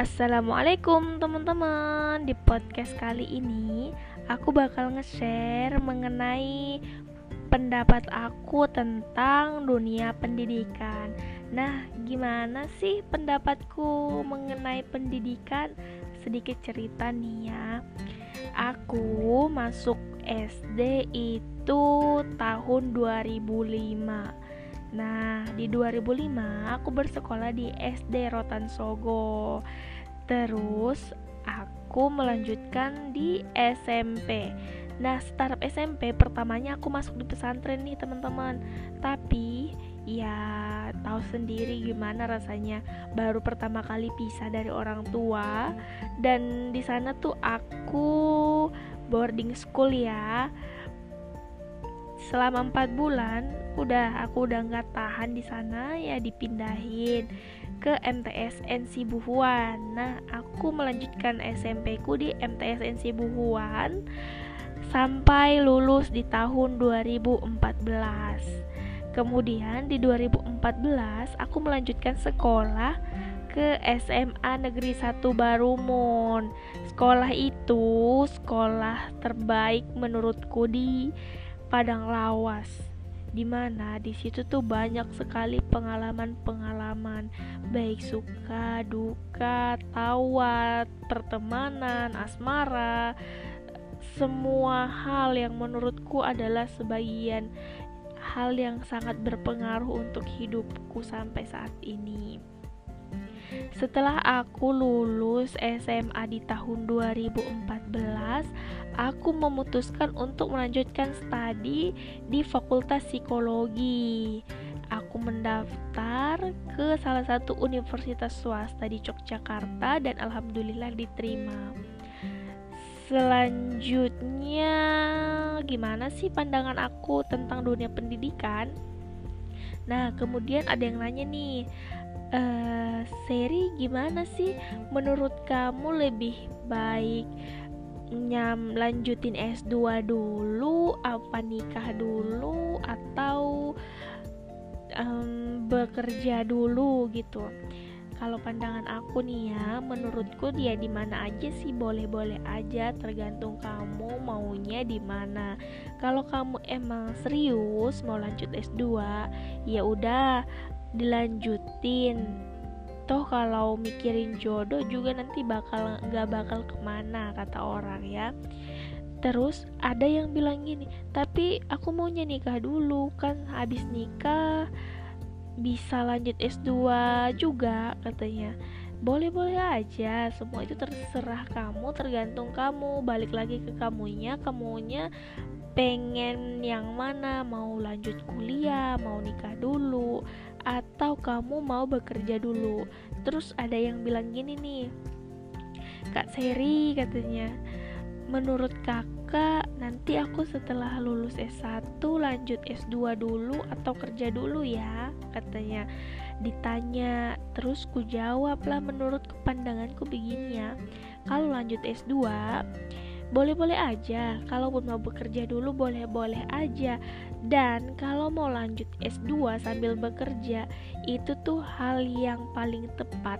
Assalamualaikum teman-teman. Di podcast kali ini Aku bakal nge-share mengenai Pendapat aku tentang dunia pendidikan. Nah gimana sih pendapatku mengenai pendidikan? Sedikit cerita nih ya. Aku masuk SD itu tahun 2005 Nah, di 2005 aku bersekolah di SD Rotan Sogo. Terus aku melanjutkan di SMP. Nah, startup SMP pertamanya aku masuk di pesantren nih, teman-teman. Tapi ya tahu sendiri gimana rasanya baru pertama kali pisah dari orang tua dan di sana tuh aku boarding school ya selama empat bulan udah aku udah nggak tahan di sana ya dipindahin ke MTS NC Buhuan. Nah, aku melanjutkan SMP ku di MTS NC Buhuan sampai lulus di tahun 2014. Kemudian di 2014 aku melanjutkan sekolah ke SMA Negeri 1 Barumon. Sekolah itu sekolah terbaik menurutku di Padang Lawas di mana di situ tuh banyak sekali pengalaman-pengalaman. Baik suka duka tawa pertemanan asmara semua hal yang menurutku adalah sebagian hal yang sangat berpengaruh untuk hidupku sampai saat ini. Setelah aku lulus SMA di tahun 2014, aku memutuskan untuk melanjutkan studi di Fakultas Psikologi. Aku mendaftar ke salah satu universitas swasta di Yogyakarta dan alhamdulillah diterima. Selanjutnya, gimana sih pandangan aku tentang dunia pendidikan? Nah, kemudian ada yang nanya nih, uh, seri gimana sih menurut kamu lebih baik nyam lanjutin S2 dulu apa nikah dulu atau um, bekerja dulu gitu. Kalau pandangan aku nih ya menurutku dia di mana aja sih boleh-boleh aja tergantung kamu maunya di mana. Kalau kamu emang serius mau lanjut S2 ya udah dilanjutin toh kalau mikirin jodoh juga nanti bakal nggak bakal ke mana kata orang ya. Terus ada yang bilang gini tapi aku maunya nikah dulu kan habis nikah bisa lanjut S2 juga katanya. Boleh-boleh aja semua itu terserah kamu tergantung kamu. Balik lagi ke kamunya kamunya pengen yang mana? Mau lanjut kuliah mau nikah dulu atau kamu mau bekerja dulu? Terus ada yang bilang gini nih Kak Seri katanya menurut kakak nanti aku setelah lulus S1 lanjut S2 dulu atau kerja dulu ya? katanya. Ditanya terus ku jawab lah menurut pandanganku begini ya. Kalau lanjut S2 boleh-boleh aja kalaupun mau bekerja dulu boleh-boleh aja. Dan kalau mau lanjut S2 sambil bekerja itu tuh hal yang paling tepat.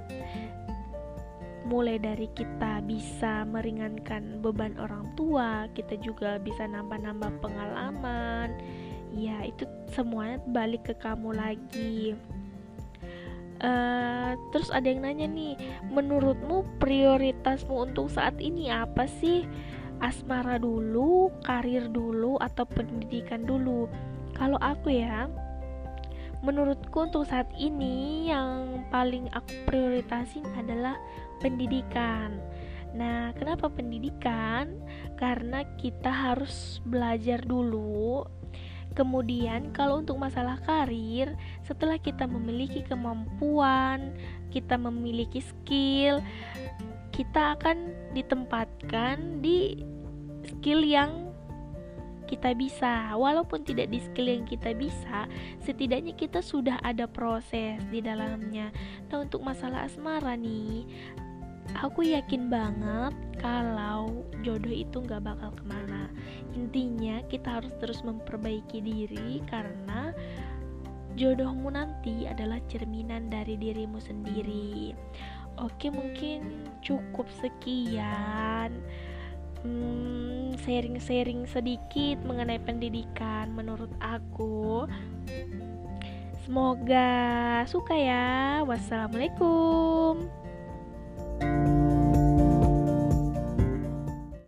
Mulai dari kita bisa meringankan beban orang tua kita juga bisa nambah-nambah pengalaman. Ya itu semuanya balik ke kamu lagi. Uh, terus ada yang nanya nih, menurutmu prioritasmu untuk saat ini apa sih? Asmara dulu, karir dulu, atau pendidikan dulu. Kalau aku ya, menurutku untuk saat ini yang paling aku prioritasin adalah pendidikan. Nah, kenapa pendidikan? Karena kita harus belajar dulu. Kemudian, kalau untuk masalah karir, setelah kita memiliki kemampuan, kita memiliki skill, kita akan ditempatkan di skill yang kita bisa. Walaupun tidak di skill yang kita bisa setidaknya kita sudah ada proses di dalamnya. Nah untuk masalah asmara nih aku yakin banget kalau jodoh itu nggak bakal ke mana. Intinya kita harus terus memperbaiki diri karena jodohmu nanti adalah cerminan dari dirimu sendiri. Oke, mungkin cukup sekian. Hmm, sharing-sharing sedikit mengenai pendidikan menurut aku. Semoga suka ya. Wassalamualaikum.